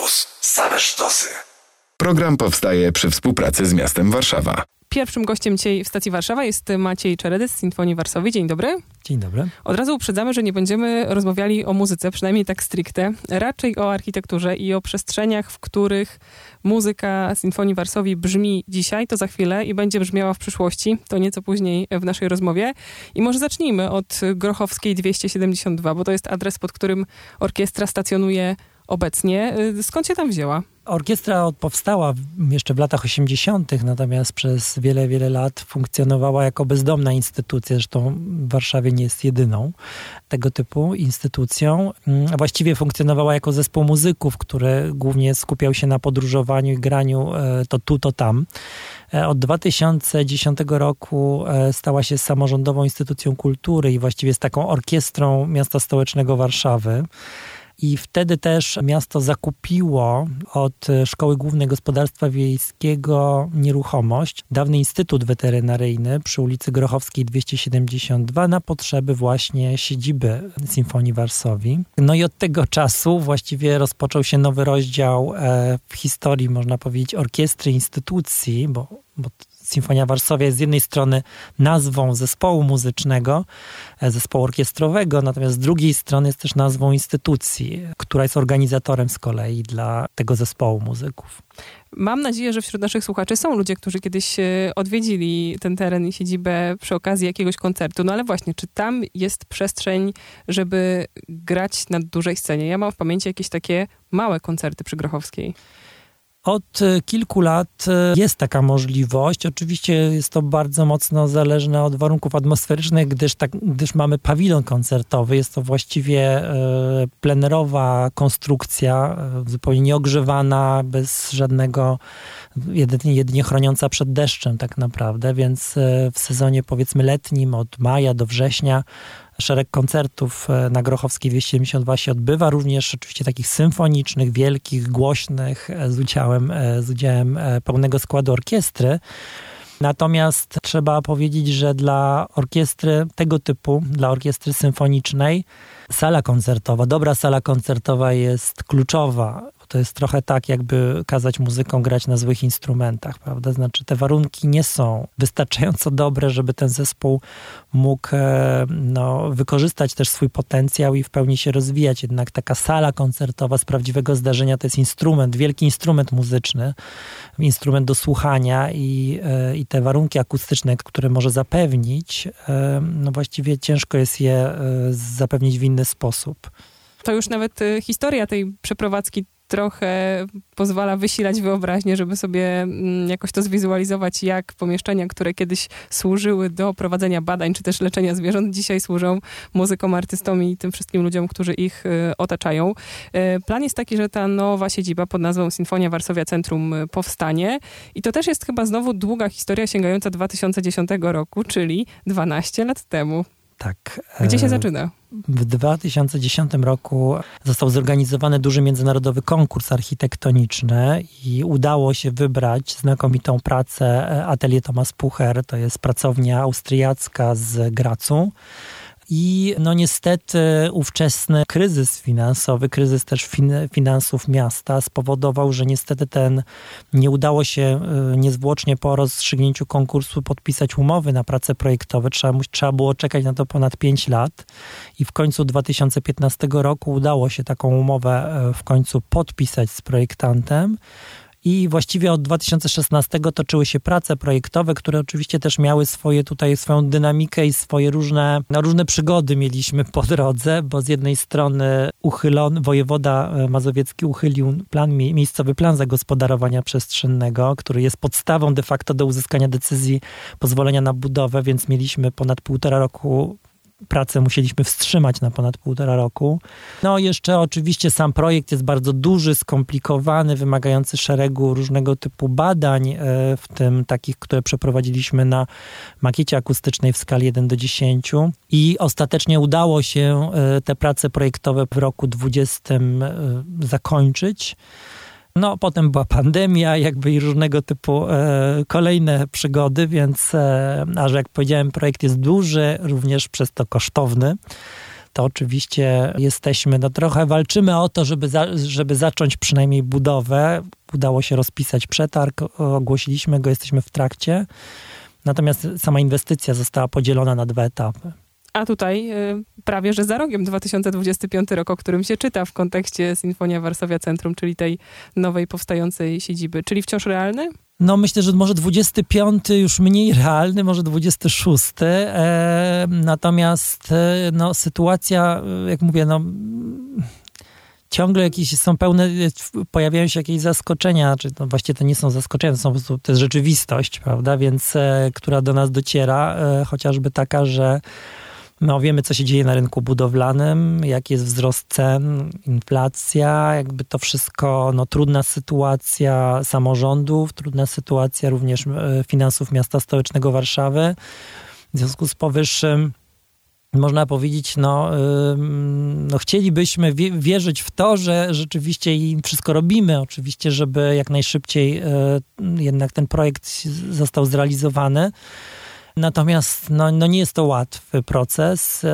Radiowóz. Same sztosy. Program powstaje przy współpracy z miastem Warszawa. Pierwszym gościem dzisiaj w stacji Warszawa jest Maciej Czeredys z Sinfonii Warszawy. Dzień dobry. Dzień dobry. Od razu uprzedzamy, że nie będziemy rozmawiali o muzyce, przynajmniej tak stricte, raczej o architekturze i o przestrzeniach, w których muzyka Sinfonii Warszawy brzmi dzisiaj, to za chwilę i będzie brzmiała w przyszłości, to nieco później w naszej rozmowie. I może zacznijmy od Grochowskiej 272, bo to jest adres, pod którym orkiestra stacjonuje obecnie. Skąd się tam wzięła? Orkiestra powstała jeszcze w latach 80., natomiast przez wiele, wiele lat funkcjonowała jako bezdomna instytucja. Zresztą w Warszawie nie jest jedyną tego typu instytucją. A właściwie funkcjonowała jako zespół muzyków, który głównie skupiał się na podróżowaniu i graniu e, to tu, to tam. E, od 2010 roku e, stała się samorządową instytucją kultury i właściwie jest taką orkiestrą miasta stołecznego Warszawy. I wtedy też miasto zakupiło od Szkoły Głównej Gospodarstwa Wiejskiego nieruchomość, dawny Instytut Weterynaryjny przy ulicy Grochowskiej 272 na potrzeby właśnie siedziby Symfonii Warsowi. No i od tego czasu właściwie rozpoczął się nowy rozdział e, w historii, można powiedzieć, orkiestry instytucji, bo, bo Symfonia Warszawia jest z jednej strony nazwą zespołu muzycznego, e, zespołu orkiestrowego, natomiast z drugiej strony jest też nazwą instytucji, która jest organizatorem z kolei dla tego zespołu muzyków. Mam nadzieję, że wśród naszych słuchaczy są ludzie, którzy kiedyś e, odwiedzili ten teren i siedzibę przy okazji jakiegoś koncertu. No ale właśnie, czy tam jest przestrzeń, żeby grać na dużej scenie? Ja mam w pamięci jakieś takie małe koncerty przy Grochowskiej. Od e, kilku lat e, jest taka możliwość. Oczywiście jest to bardzo mocno zależne od warunków atmosferycznych, gdyż, tak, gdyż mamy pawilon koncertowy. Jest to właściwie e, plenerowa konstrukcja, zupełnie nieogrzewana, bez żadnego, jedynie, jedynie chroniąca przed deszczem tak naprawdę, więc w sezonie powiedzmy letnim od maja do września szereg koncertów e, na Grochowskiej 272 się odbywa, również oczywiście takich symfonicznych, wielkich, głośnych, e, z udziałem, e, z udziałem pełnego składu orkiestry. Natomiast trzeba powiedzieć, że dla orkiestry tego typu, dla orkiestry symfonicznej, sala koncertowa, dobra sala koncertowa jest kluczowa to jest trochę tak, jakby kazać muzykom grać na złych instrumentach, prawda? Znaczy, te warunki nie są wystarczająco dobre, żeby ten zespół mógł e, no, wykorzystać też swój potencjał i w pełni się rozwijać. Jednak taka sala koncertowa z prawdziwego zdarzenia to jest instrument, wielki instrument muzyczny, instrument do słuchania i, e, i te warunki akustyczne, które może zapewnić, e, no właściwie ciężko jest je zapewnić w inny sposób. To już nawet historia tej przeprowadzki trochę pozwala wysilać wyobraźnię, żeby sobie mm, jakoś to zwizualizować, jak pomieszczenia, które kiedyś służyły do prowadzenia badań czy też leczenia zwierząt, dzisiaj służą muzykom, artystom i tym wszystkim ludziom, którzy ich y, otaczają. Y, plan jest taki, że ta nowa siedziba pod nazwą Sinfonia Warszawia Centrum y, powstanie i to też jest chyba znowu długa historia sięgająca 2010 roku, czyli 12 lat temu. Tak. Gdzie się zaczyna? W 2010 roku został zorganizowany duży międzynarodowy konkurs architektoniczny i udało się wybrać znakomitą pracę e, Atelier Thomas Pucher. To jest pracownia austriacka z Gracu i no niestety ówczesny kryzys finansowy, kryzys też fin finansów miasta spowodował, że niestety ten nie udało się y, niezwłocznie po rozstrzygnięciu konkursu podpisać umowy na prace projektowe. Trzeba, trzeba było czekać na to ponad 5 lat i w końcu 2015 roku udało się taką umowę y, w końcu podpisać z projektantem. I właściwie od 2016 toczyły się prace projektowe, które oczywiście też miały swoje tutaj swoją dynamikę i swoje różne, no, różne przygody mieliśmy po drodze, bo z jednej strony uchylon, wojewoda e, mazowiecki uchylił plan, miejscowy plan zagospodarowania przestrzennego, który jest podstawą de facto do uzyskania decyzji pozwolenia na budowę, więc mieliśmy ponad półtora roku pracę musieliśmy wstrzymać na ponad półtora roku. No jeszcze oczywiście sam projekt jest bardzo duży, skomplikowany, wymagający szeregu różnego typu badań, e, w tym takich, które przeprowadziliśmy na makiecie akustycznej w skali 1 do 10 i ostatecznie udało się e, te prace projektowe w roku 20 e, zakończyć. No, potem była pandemia, jakby i różnego typu e, kolejne przygody, więc, e, a że jak powiedziałem, projekt jest duży, również przez to kosztowny, to oczywiście jesteśmy, no trochę walczymy o to, żeby, za, żeby zacząć przynajmniej budowę. Udało się rozpisać przetarg, ogłosiliśmy go, jesteśmy w trakcie. Natomiast sama inwestycja została podzielona na dwa etapy. A tutaj y, prawie, że za rogiem 2025 rok, o którym się czyta w kontekście Sinfonia Warszawia Centrum, czyli tej nowej powstającej siedziby. Czyli wciąż realny? No myślę, że może 25 już mniej realny, może 26. E, natomiast e, no, sytuacja, jak mówię, no ciągle jakieś są pełne, pojawiają się jakieś zaskoczenia, czy to właściwie to nie są zaskoczenia, to, są, to jest rzeczywistość, prawda, więc e, która do nas dociera, e, chociażby taka, że no, wiemy, co się dzieje na rynku budowlanym, jaki jest wzrost cen, inflacja, jakby to wszystko, no, trudna sytuacja samorządów, trudna sytuacja również e, finansów miasta stołecznego Warszawy. W związku z powyższym można powiedzieć, no, no chcielibyśmy wierzyć w to, że rzeczywiście im wszystko robimy, oczywiście, żeby jak najszybciej e, jednak ten projekt został zrealizowany. Natomiast no, no nie jest to łatwy proces e,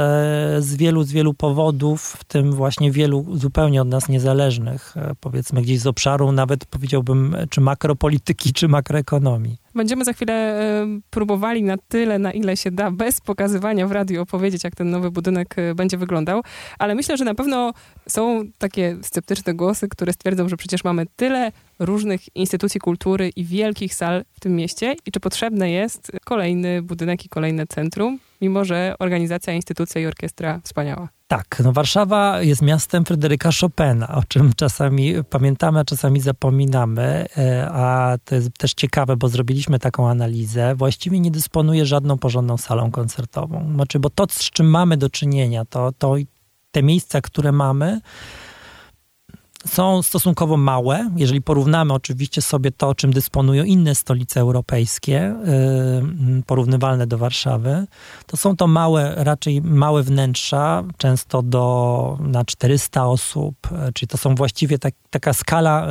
z wielu, z wielu powodów, w tym właśnie wielu zupełnie od nas niezależnych, e, powiedzmy gdzieś z obszaru nawet powiedziałbym, czy makropolityki, czy makroekonomii. Będziemy za chwilę próbowali na tyle, na ile się da, bez pokazywania w radiu opowiedzieć, jak ten nowy budynek e, będzie wyglądał, ale myślę, że na pewno są takie sceptyczne głosy, które stwierdzą, że przecież mamy tyle różnych instytucji kultury i wielkich sal w tym mieście i czy potrzebny jest kolejny budynek i kolejne centrum, mimo że organizacja, instytucja i orkiestra wspaniała. Tak, no Warszawa jest miastem Fryderyka Chopina, o czym czasami pamiętamy, a czasami zapominamy, e, a to jest też ciekawe, bo zrobiliśmy taką analizę. Właściwie nie dysponuje żadną porządną salą koncertową. Znaczy, bo to, z czym mamy do czynienia, to, to te miejsca, które mamy, są stosunkowo małe, jeżeli porównamy oczywiście sobie to, czym dysponują inne stolice europejskie, yy, porównywalne do Warszawy, to są to małe, raczej małe wnętrza, często do, na 400 osób, yy, czyli to są właściwie tak, taka skala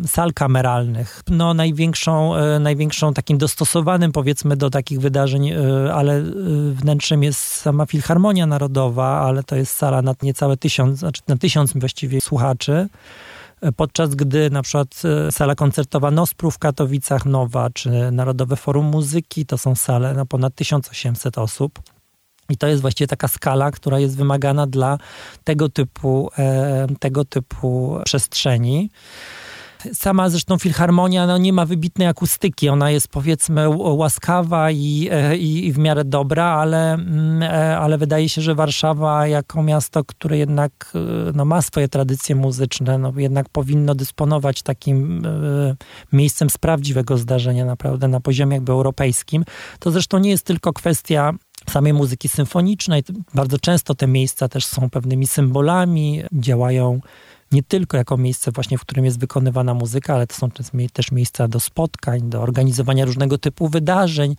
yy, sal kameralnych. No największą, największą takim dostosowanym powiedzmy do takich wydarzeń, ale wnętrzem jest sama Filharmonia Narodowa, ale to jest sala na niecałe tysiąc, znaczy na tysiąc właściwie słuchaczy podczas gdy na przykład e, sala koncertowa Nospru w Katowicach Nowa, czy Narodowe Forum Muzyki, to są sale na ponad 1800 osób. I to jest właściwie taka skala, która jest wymagana dla tego typu, e, tego typu przestrzeni. Sama zresztą filharmonia no, nie ma wybitnej akustyki. Ona jest powiedzmy łaskawa i, e, i, i w miarę dobra, ale, mm, e, ale wydaje się, że Warszawa jako miasto, które jednak e, no, ma swoje tradycje muzyczne, no, jednak powinno dysponować takim miejscem z prawdziwego zdarzenia naprawdę na poziomie jakby europejskim. To zresztą nie jest tylko kwestia samej muzyki symfonicznej. Bardzo często te miejsca też są pewnymi symbolami, działają nie tylko jako miejsce właśnie, w którym jest wykonywana muzyka, ale to są też miejsca do spotkań, do organizowania różnego typu wydarzeń.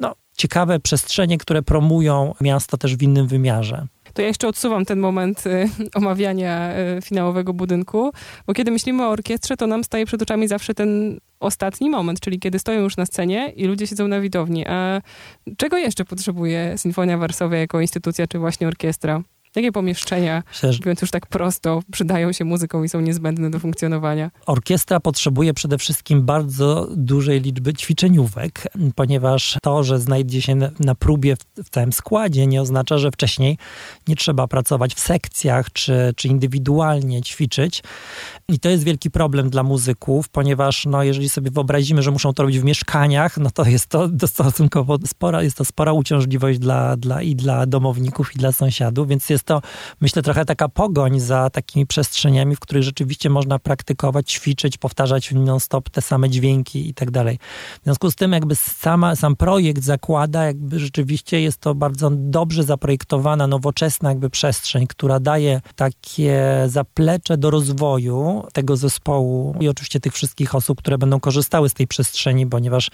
No, ciekawe przestrzenie, które promują miasto też w innym wymiarze. To ja jeszcze odsuwam ten moment y, omawiania y, finałowego budynku, bo kiedy myślimy o orkiestrze, to nam staje przed oczami zawsze ten ostatni moment, czyli kiedy stoją już na scenie i ludzie siedzą na widowni. A czego jeszcze potrzebuje Sinfonia Warszawia jako instytucja, czy właśnie orkiestra? Jakie pomieszczenia, Myślę, mówiąc już tak prosto, przydają się muzyką i są niezbędne do funkcjonowania? Orkiestra potrzebuje przede wszystkim bardzo dużej liczby ćwiczeniówek, ponieważ to, że znajdzie się na próbie w całym składzie, nie oznacza, że wcześniej nie trzeba pracować w sekcjach czy, czy indywidualnie ćwiczyć. I to jest wielki problem dla muzyków, ponieważ no, jeżeli sobie wyobrazimy, że muszą to robić w mieszkaniach, no to jest to stosunkowo spora, jest to spora uciążliwość dla, dla, i dla domowników, i dla sąsiadów, więc jest to, myślę, trochę taka pogoń za takimi przestrzeniami, w których rzeczywiście można praktykować, ćwiczyć, powtarzać non-stop te same dźwięki i tak dalej. W związku z tym jakby sama, sam projekt zakłada, jakby rzeczywiście jest to bardzo dobrze zaprojektowana, nowoczesna jakby przestrzeń, która daje takie zaplecze do rozwoju tego zespołu i oczywiście tych wszystkich osób, które będą korzystały z tej przestrzeni, ponieważ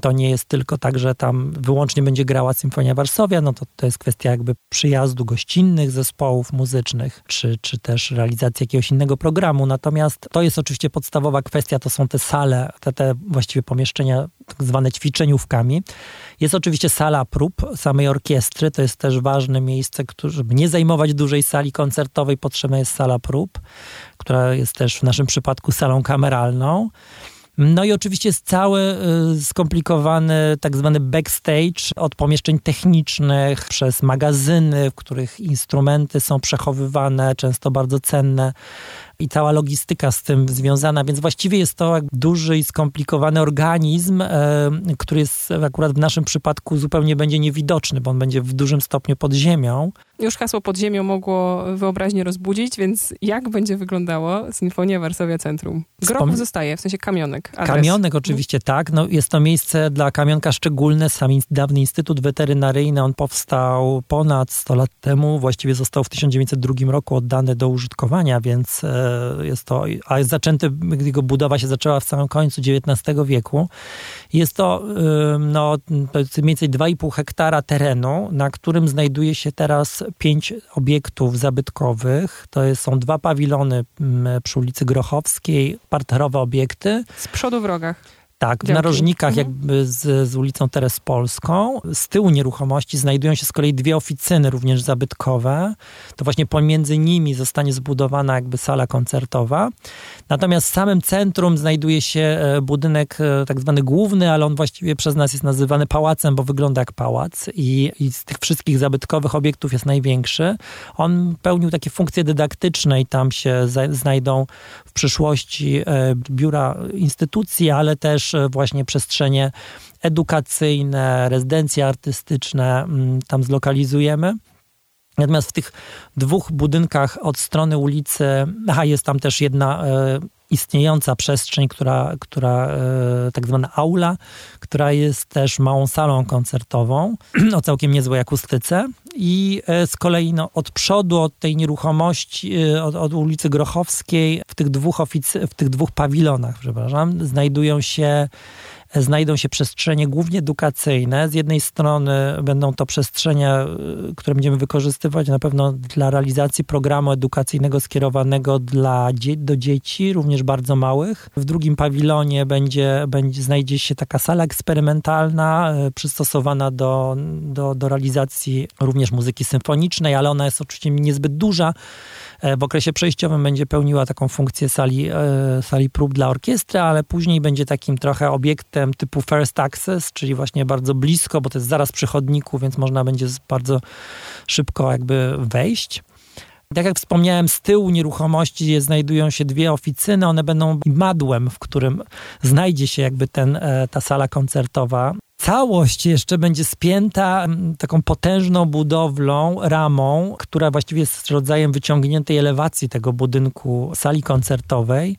to nie jest tylko tak, że tam wyłącznie będzie grała Symfonia Warszawia, no to to jest kwestia jakby przyjazdu, gościnności, innych zespołów muzycznych, czy, czy też realizacji jakiegoś innego programu. Natomiast to jest oczywiście podstawowa kwestia, to są te sale, te, te właściwie pomieszczenia tak zwane ćwiczeniówkami. Jest oczywiście sala prób samej orkiestry, to jest też ważne miejsce, żeby nie zajmować dużej sali koncertowej, potrzebna jest sala prób, która jest też w naszym przypadku salą kameralną. No i oczywiście jest cały y, skomplikowany tak zwany backstage od pomieszczeń technicznych przez magazyny, w których instrumenty są przechowywane, często bardzo cenne i cała logistyka z tym związana, więc właściwie jest to duży i skomplikowany organizm, e, który jest akurat w naszym przypadku zupełnie będzie niewidoczny, bo on będzie w dużym stopniu pod ziemią. Już hasło pod ziemią mogło wyobraźnię rozbudzić, więc jak będzie wyglądało Sinfonia Warszawia Centrum? Wspom... zostaje, w sensie kamionek. Adres. Kamionek oczywiście tak. No, jest to miejsce dla kamionka szczególne. Sam dawny Instytut Weterynaryjny, on powstał ponad 100 lat temu. Właściwie został w 1902 roku oddany do użytkowania, więc e, jest to, a zaczęty, jego budowa się zaczęła w samym końcu XIX wieku. Jest to, no, jest mniej więcej 2,5 hektara terenu, na którym znajduje się teraz pięć obiektów zabytkowych. To jest, są dwa pawilony przy ulicy Grochowskiej, parterowe obiekty. Z przodu w rogach. Tak, w narożnikach mhm. jakby z, z ulicą Terespolską. Z tyłu nieruchomości znajdują się z kolei dwie oficyny również zabytkowe. To właśnie pomiędzy nimi zostanie zbudowana jakby sala koncertowa. Natomiast w samym centrum znajduje się e, budynek e, tak zwany główny, ale on właściwie przez nas jest nazywany pałacem, bo wygląda jak pałac i, i z tych wszystkich zabytkowych obiektów jest największy. On pełnił takie funkcje dydaktyczne i tam się znajdą w przyszłości e, biura instytucji, ale też właśnie przestrzenie edukacyjne, rezydencje artystyczne mm, tam zlokalizujemy. Natomiast w tych dwóch budynkach od strony ulicy, aha, jest tam też jedna e, istniejąca przestrzeń, która, która e, tak zwana aula, która jest też małą salą koncertową o całkiem niezłej akustyce. I e, z kolei no, od przodu, od tej nieruchomości, e, od, od ulicy Grochowskiej, w tych dwóch, ofic- w tych dwóch pawilonach, przepraszam, znajdują się znajdą się przestrzenie głównie edukacyjne. Z jednej strony będą to przestrzenie, y, które będziemy wykorzystywać na pewno dla realizacji programu edukacyjnego skierowanego dla, do dzieci, również bardzo małych. W drugim pawilonie będzie, będzie, znajdzie się taka sala eksperymentalna, y, przystosowana do, do, do realizacji również muzyki symfonicznej, ale ona jest oczywiście niezbyt duża. E, w okresie przejściowym będzie pełniła taką funkcję sali, e, sali prób dla orkiestry, ale później będzie takim trochę obiektem typu first access, czyli właśnie bardzo blisko, bo to jest zaraz przy chodniku, więc można będzie bardzo szybko jakby wejść. Tak jak wspomniałem, z tyłu nieruchomości znajdują się dwie oficyny. One będą madłem, w którym znajdzie się jakby ten, e, ta sala koncertowa. Całość jeszcze będzie spięta taką potężną budowlą, ramą, która właściwie jest rodzajem wyciągniętej elewacji tego budynku sali koncertowej.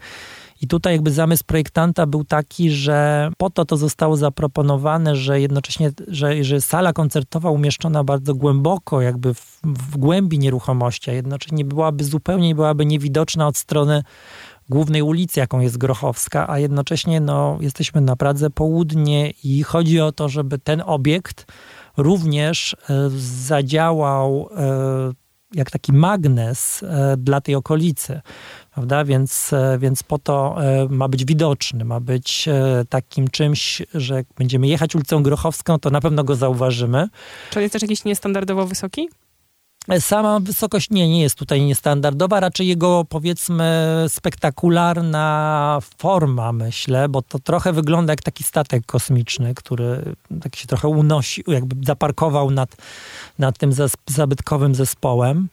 I tutaj jakby zamysł projektanta był taki, że po to to zostało zaproponowane, że jednocześnie, że, że sala koncertowa umieszczona bardzo głęboko, jakby w, w głębi nieruchomości, a jednocześnie byłaby zupełnie byłaby niewidoczna od strony głównej ulicy, jaką jest Grochowska, a jednocześnie no, jesteśmy na Pradze Południe i chodzi o to, żeby ten obiekt również e, zadziałał e, jak taki magnes e, dla tej okolicy. Prawda? Więc, więc po to ma być widoczny, ma być takim czymś, że jak będziemy jechać ulicą Grochowską, to na pewno go zauważymy. Czyli jest też jakiś niestandardowo wysoki? Sama wysokość nie, nie jest tutaj niestandardowa, raczej jego powiedzmy spektakularna forma, myślę, bo to trochę wygląda jak taki statek kosmiczny, który tak się trochę unosi, jakby zaparkował nad, nad tym zabytkowym zespołem.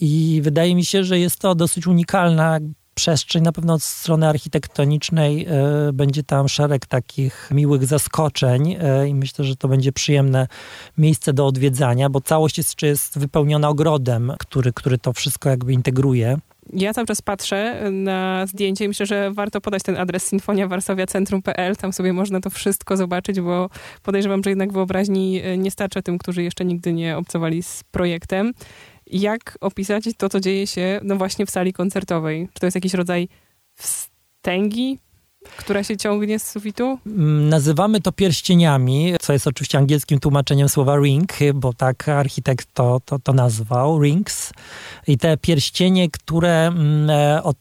I wydaje mi się, że jest to dosyć unikalna przestrzeń. Na pewno od strony architektonicznej y, będzie tam szereg takich miłych zaskoczeń y, i myślę, że to będzie przyjemne miejsce do odwiedzania, bo całość jest, jest wypełniona ogrodem, który, który to wszystko jakby integruje. Ja cały czas patrzę na zdjęcie i myślę, że warto podać ten adres sinfoniawarsowiacentrum.pl. Tam sobie można to wszystko zobaczyć, bo podejrzewam, że jednak wyobraźni e, nie starcza tym, którzy jeszcze nigdy nie obcowali z projektem jak opisać to, co dzieje się no właśnie w sali koncertowej? Czy to jest jakiś rodzaj wstęgi? która się ciągnie z sufitu? Mm, nazywamy to pierścieniami, co jest oczywiście angielskim tłumaczeniem słowa ring, bo tak architekt to, to, to nazwał, rings. I te pierścienie, które, mm, e, e,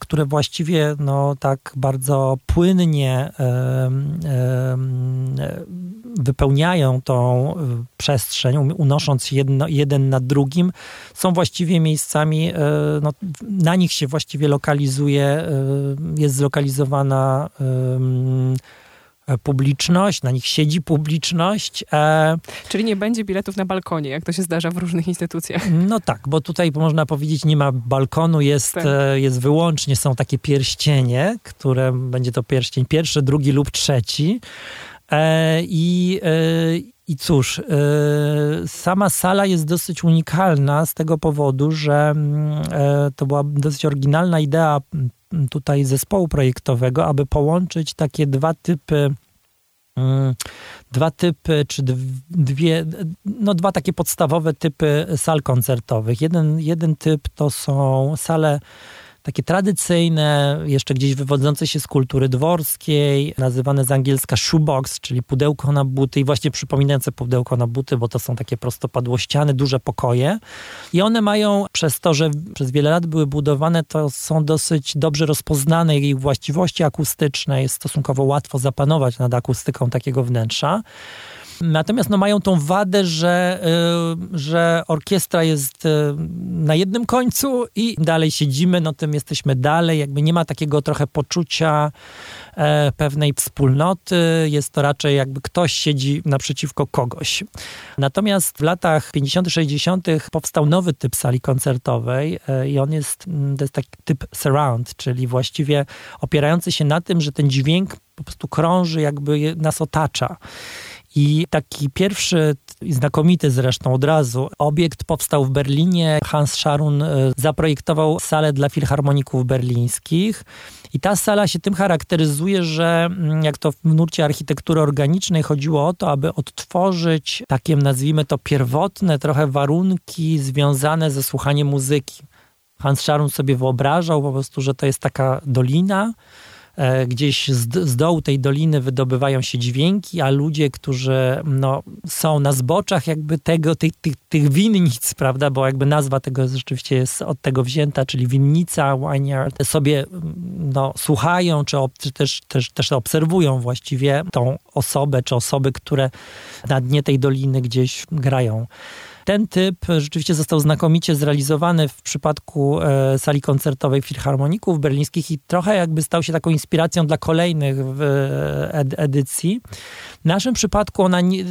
które właściwie no, tak bardzo płynnie wypełniają tą e, przestrzeń, unosząc jedno, jeden nad drugim, są właściwie miejscami, e, no, na nich się właściwie lokalizuje, jest zlokalizowana publiczność, na nich siedzi publiczność. E, Czyli nie będzie biletów na balkonie, jak to się zdarza w różnych instytucjach. No tak, bo tutaj można powiedzieć, nie ma balkonu, jest, tak. E, jest wyłącznie, są takie pierścienie, które będzie to pierścień pierwszy, drugi lub trzeci. E, I, i cóż, sama sala jest dosyć unikalna z tego powodu, że mm, to była dosyć oryginalna idea tutaj zespołu projektowego, aby połączyć takie dwa typy mm, dwa typy, czy dwie, no dwa takie podstawowe typy sal koncertowych. Jeden, jeden typ to są sale takie tradycyjne, jeszcze gdzieś wywodzące się z kultury dworskiej, nazywane z angielska shoebox, czyli pudełko na buty i właśnie przypominające pudełko na buty, bo to są takie prostopadłościane, duże pokoje. I one mają, przez to, że przez wiele lat były budowane, to są dosyć dobrze rozpoznane ich właściwości akustyczne. Jest stosunkowo łatwo zapanować nad akustyką takiego wnętrza. Natomiast no, mają tą wadę, że, y, że orkiestra jest y, na jednym końcu i dalej siedzimy, no tym jesteśmy dalej. Jakby nie ma takiego trochę poczucia e, pewnej wspólnoty. Jest to raczej jakby ktoś siedzi naprzeciwko kogoś. Natomiast w latach 50., 60. powstał nowy typ sali koncertowej e, i on jest, mm, to jest taki typ surround, czyli właściwie opierający się na tym, że ten dźwięk po prostu krąży, jakby nas otacza. I taki pierwszy, znakomity zresztą od razu, obiekt powstał w Berlinie. Hans Scharun e, zaprojektował salę dla filharmoników berlińskich. I ta sala się tym charakteryzuje, że mm, jak to w nurcie architektury organicznej chodziło o to, aby odtworzyć takie, nazwijmy to, pierwotne trochę warunki związane ze słuchaniem muzyki. Hans Scharun sobie wyobrażał po prostu, że to jest taka dolina, gdzieś z, z dołu tej doliny wydobywają się dźwięki, a ludzie, którzy no, są na zboczach jakby tego, tych, tych, tych winnic, prawda, bo jakby nazwa tego rzeczywiście jest od tego wzięta, czyli winnica, vineyard, sobie no, słuchają, czy, czy też, też, też obserwują właściwie tą osobę, czy osoby, które na dnie tej doliny gdzieś grają. Ten typ rzeczywiście został znakomicie zrealizowany w przypadku e, sali koncertowej Filharmoników Berlińskich i trochę jakby stał się taką inspiracją dla kolejnych e, edycji. W naszym przypadku ona nie, e,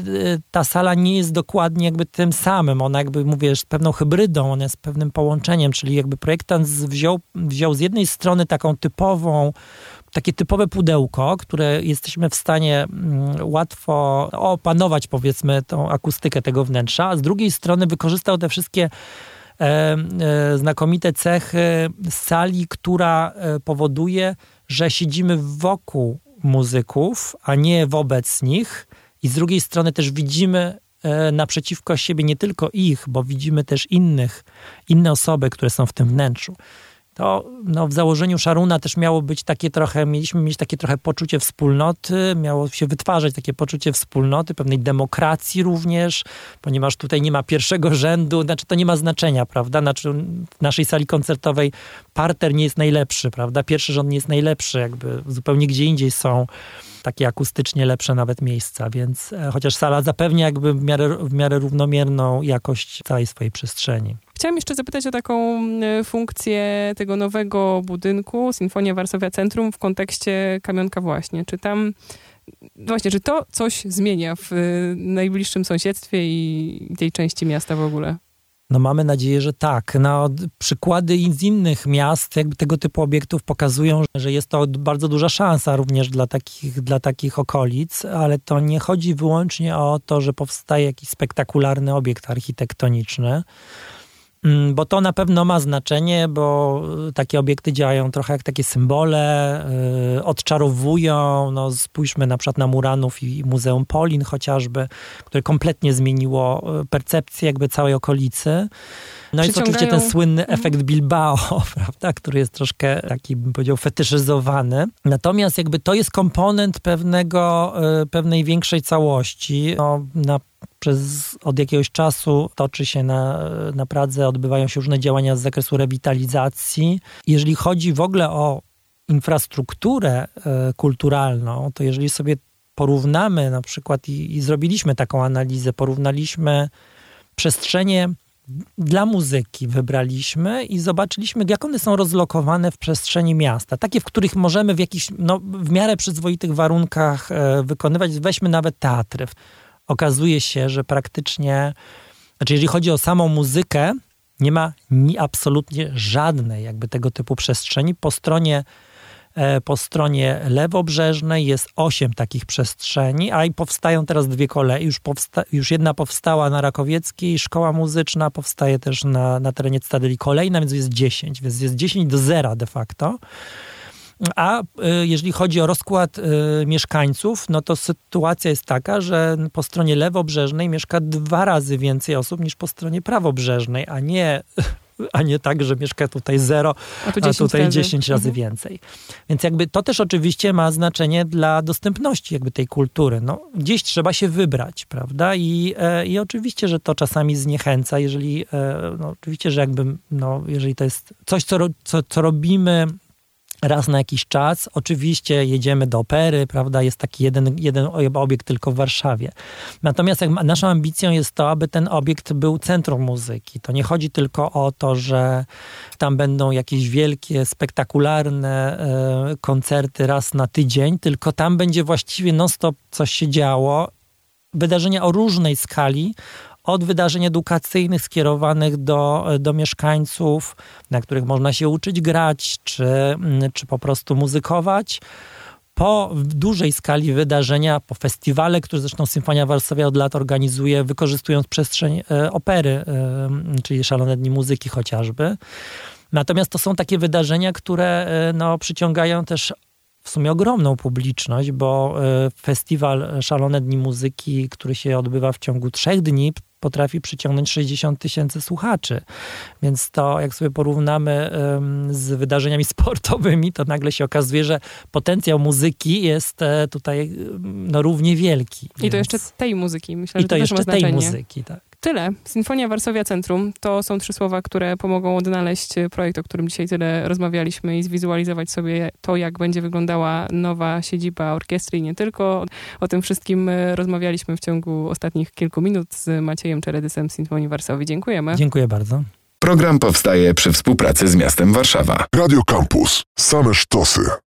ta sala nie jest dokładnie jakby tym samym. Ona jakby, mówię, jest pewną hybrydą, ona jest pewnym połączeniem, czyli jakby projektant wziął, wziął z jednej strony taką typową takie typowe pudełko, które jesteśmy w stanie mm, łatwo opanować, powiedzmy, tą akustykę tego wnętrza, a z drugiej strony wykorzystał te wszystkie e, e, znakomite cechy sali, która e, powoduje, że siedzimy wokół muzyków, a nie wobec nich, i z drugiej strony też widzimy e, naprzeciwko siebie nie tylko ich, bo widzimy też innych, inne osoby, które są w tym wnętrzu to no, w założeniu Szaruna też miało być takie trochę, mieliśmy mieć takie trochę poczucie wspólnoty, miało się wytwarzać takie poczucie wspólnoty, pewnej demokracji również, ponieważ tutaj nie ma pierwszego rzędu, znaczy to nie ma znaczenia, prawda? Znaczy w naszej sali koncertowej parter nie jest najlepszy, prawda? Pierwszy rząd nie jest najlepszy, jakby zupełnie gdzie indziej są takie akustycznie lepsze nawet miejsca, więc e, chociaż sala zapewnia jakby w miarę, w miarę równomierną jakość całej swojej przestrzeni. Chciałam jeszcze zapytać o taką e, funkcję tego nowego budynku, Sinfonia Warszawia Centrum, w kontekście Kamionka właśnie. Czy tam, właśnie, czy to coś zmienia w e, najbliższym sąsiedztwie i tej części miasta w ogóle? No mamy nadzieję, że tak. No, przykłady z innych miast jakby tego typu obiektów pokazują, że jest to bardzo duża szansa również dla takich, dla takich okolic, ale to nie chodzi wyłącznie o to, że powstaje jakiś spektakularny obiekt architektoniczny, bo to na pewno ma znaczenie, bo takie obiekty działają trochę jak takie symbole, yy, odczarowują. No, spójrzmy na przykład na Muranów i Muzeum Polin chociażby, które kompletnie zmieniło y, percepcję jakby całej okolicy. No i oczywiście ten słynny mhm. efekt Bilbao, prawda, który jest troszkę taki, bym powiedział, fetyszyzowany. Natomiast jakby to jest komponent pewnego, e, pewnej większej całości. No, na przez, od jakiegoś czasu toczy się na, na Pradze, odbywają się różne działania z zakresu rewitalizacji. Jeżeli chodzi w ogóle o infrastrukturę e, kulturalną, to jeżeli sobie porównamy na przykład i, i zrobiliśmy taką analizę, porównaliśmy przestrzenie dla muzyki wybraliśmy i zobaczyliśmy, jak one są rozlokowane w przestrzeni miasta. Takie, w których możemy w jakichś, no, w miarę przyzwoitych warunkach e, wykonywać. Weźmy nawet teatry. Okazuje się, że praktycznie, znaczy jeżeli chodzi o samą muzykę, nie ma ni absolutnie żadnej jakby tego typu przestrzeni. Po stronie po stronie lewobrzeżnej jest osiem takich przestrzeni, a i powstają teraz dwie kolei. Już, powsta- już jedna powstała na Rakowieckiej, szkoła muzyczna powstaje też na, na terenie Cytadeli kolejna, więc jest 10, więc jest 10 do zera de facto. A y, jeżeli chodzi o rozkład y, mieszkańców, no to sytuacja jest taka, że po stronie lewobrzeżnej mieszka dwa razy więcej osób niż po stronie prawobrzeżnej, a nie a nie tak, że mieszka tutaj zero, a, tu 10 a tutaj razy. 10 razy mhm. więcej. Więc jakby to też oczywiście ma znaczenie dla dostępności jakby tej kultury. No, gdzieś trzeba się wybrać, prawda? I, e, i oczywiście, że to czasami zniechęca, jeżeli, e, no, oczywiście, że jakby, no, jeżeli to jest coś, co, co, co robimy raz na jakiś czas. Oczywiście jedziemy do opery, prawda? Jest taki jeden, jeden obiekt tylko w Warszawie. Natomiast jak naszą ambicją jest to, aby ten obiekt był centrum muzyki. To nie chodzi tylko o to, że tam będą jakieś wielkie, spektakularne e, koncerty raz na tydzień, tylko tam będzie właściwie non-stop coś się działo. Wydarzenia o różnej skali, od wydarzeń edukacyjnych skierowanych do, do mieszkańców, na których można się uczyć grać, czy, mm, czy po prostu muzykować, po dużej skali wydarzenia, po festiwale, które zresztą Symfonia Warszawia od lat organizuje, wykorzystując przestrzeń e, opery, e, czyli Szalone Dni Muzyki chociażby. Natomiast to są takie wydarzenia, które e, no, przyciągają też w sumie ogromną publiczność, bo festiwal Szalone Dni Muzyki, który się odbywa w ciągu trzech dni, potrafi przyciągnąć 60 tysięcy słuchaczy. Więc to, jak sobie porównamy z wydarzeniami sportowymi, to nagle się okazuje, że potencjał muzyki jest e, tutaj no, równie wielki. I więc... to jeszcze tej muzyki, myślę, I że to, to jeszcze tej muzyki, tak. Tyle. Sinfonia Warszawia Centrum to są trzy słowa, które pomogą odnaleźć projekt, o którym dzisiaj tyle rozmawialiśmy i zwizualizować sobie to, jak będzie wyglądała nowa siedziba orkiestry i nie tylko. O tym wszystkim e, rozmawialiśmy w ciągu ostatnich kilku minut z Maciejem Czeredysem Sinfonii Warszawy. Dziękujemy. Dziękuję bardzo. Program powstaje przy współpracy z miastem Warszawa. Radio Campus. Same sztosy.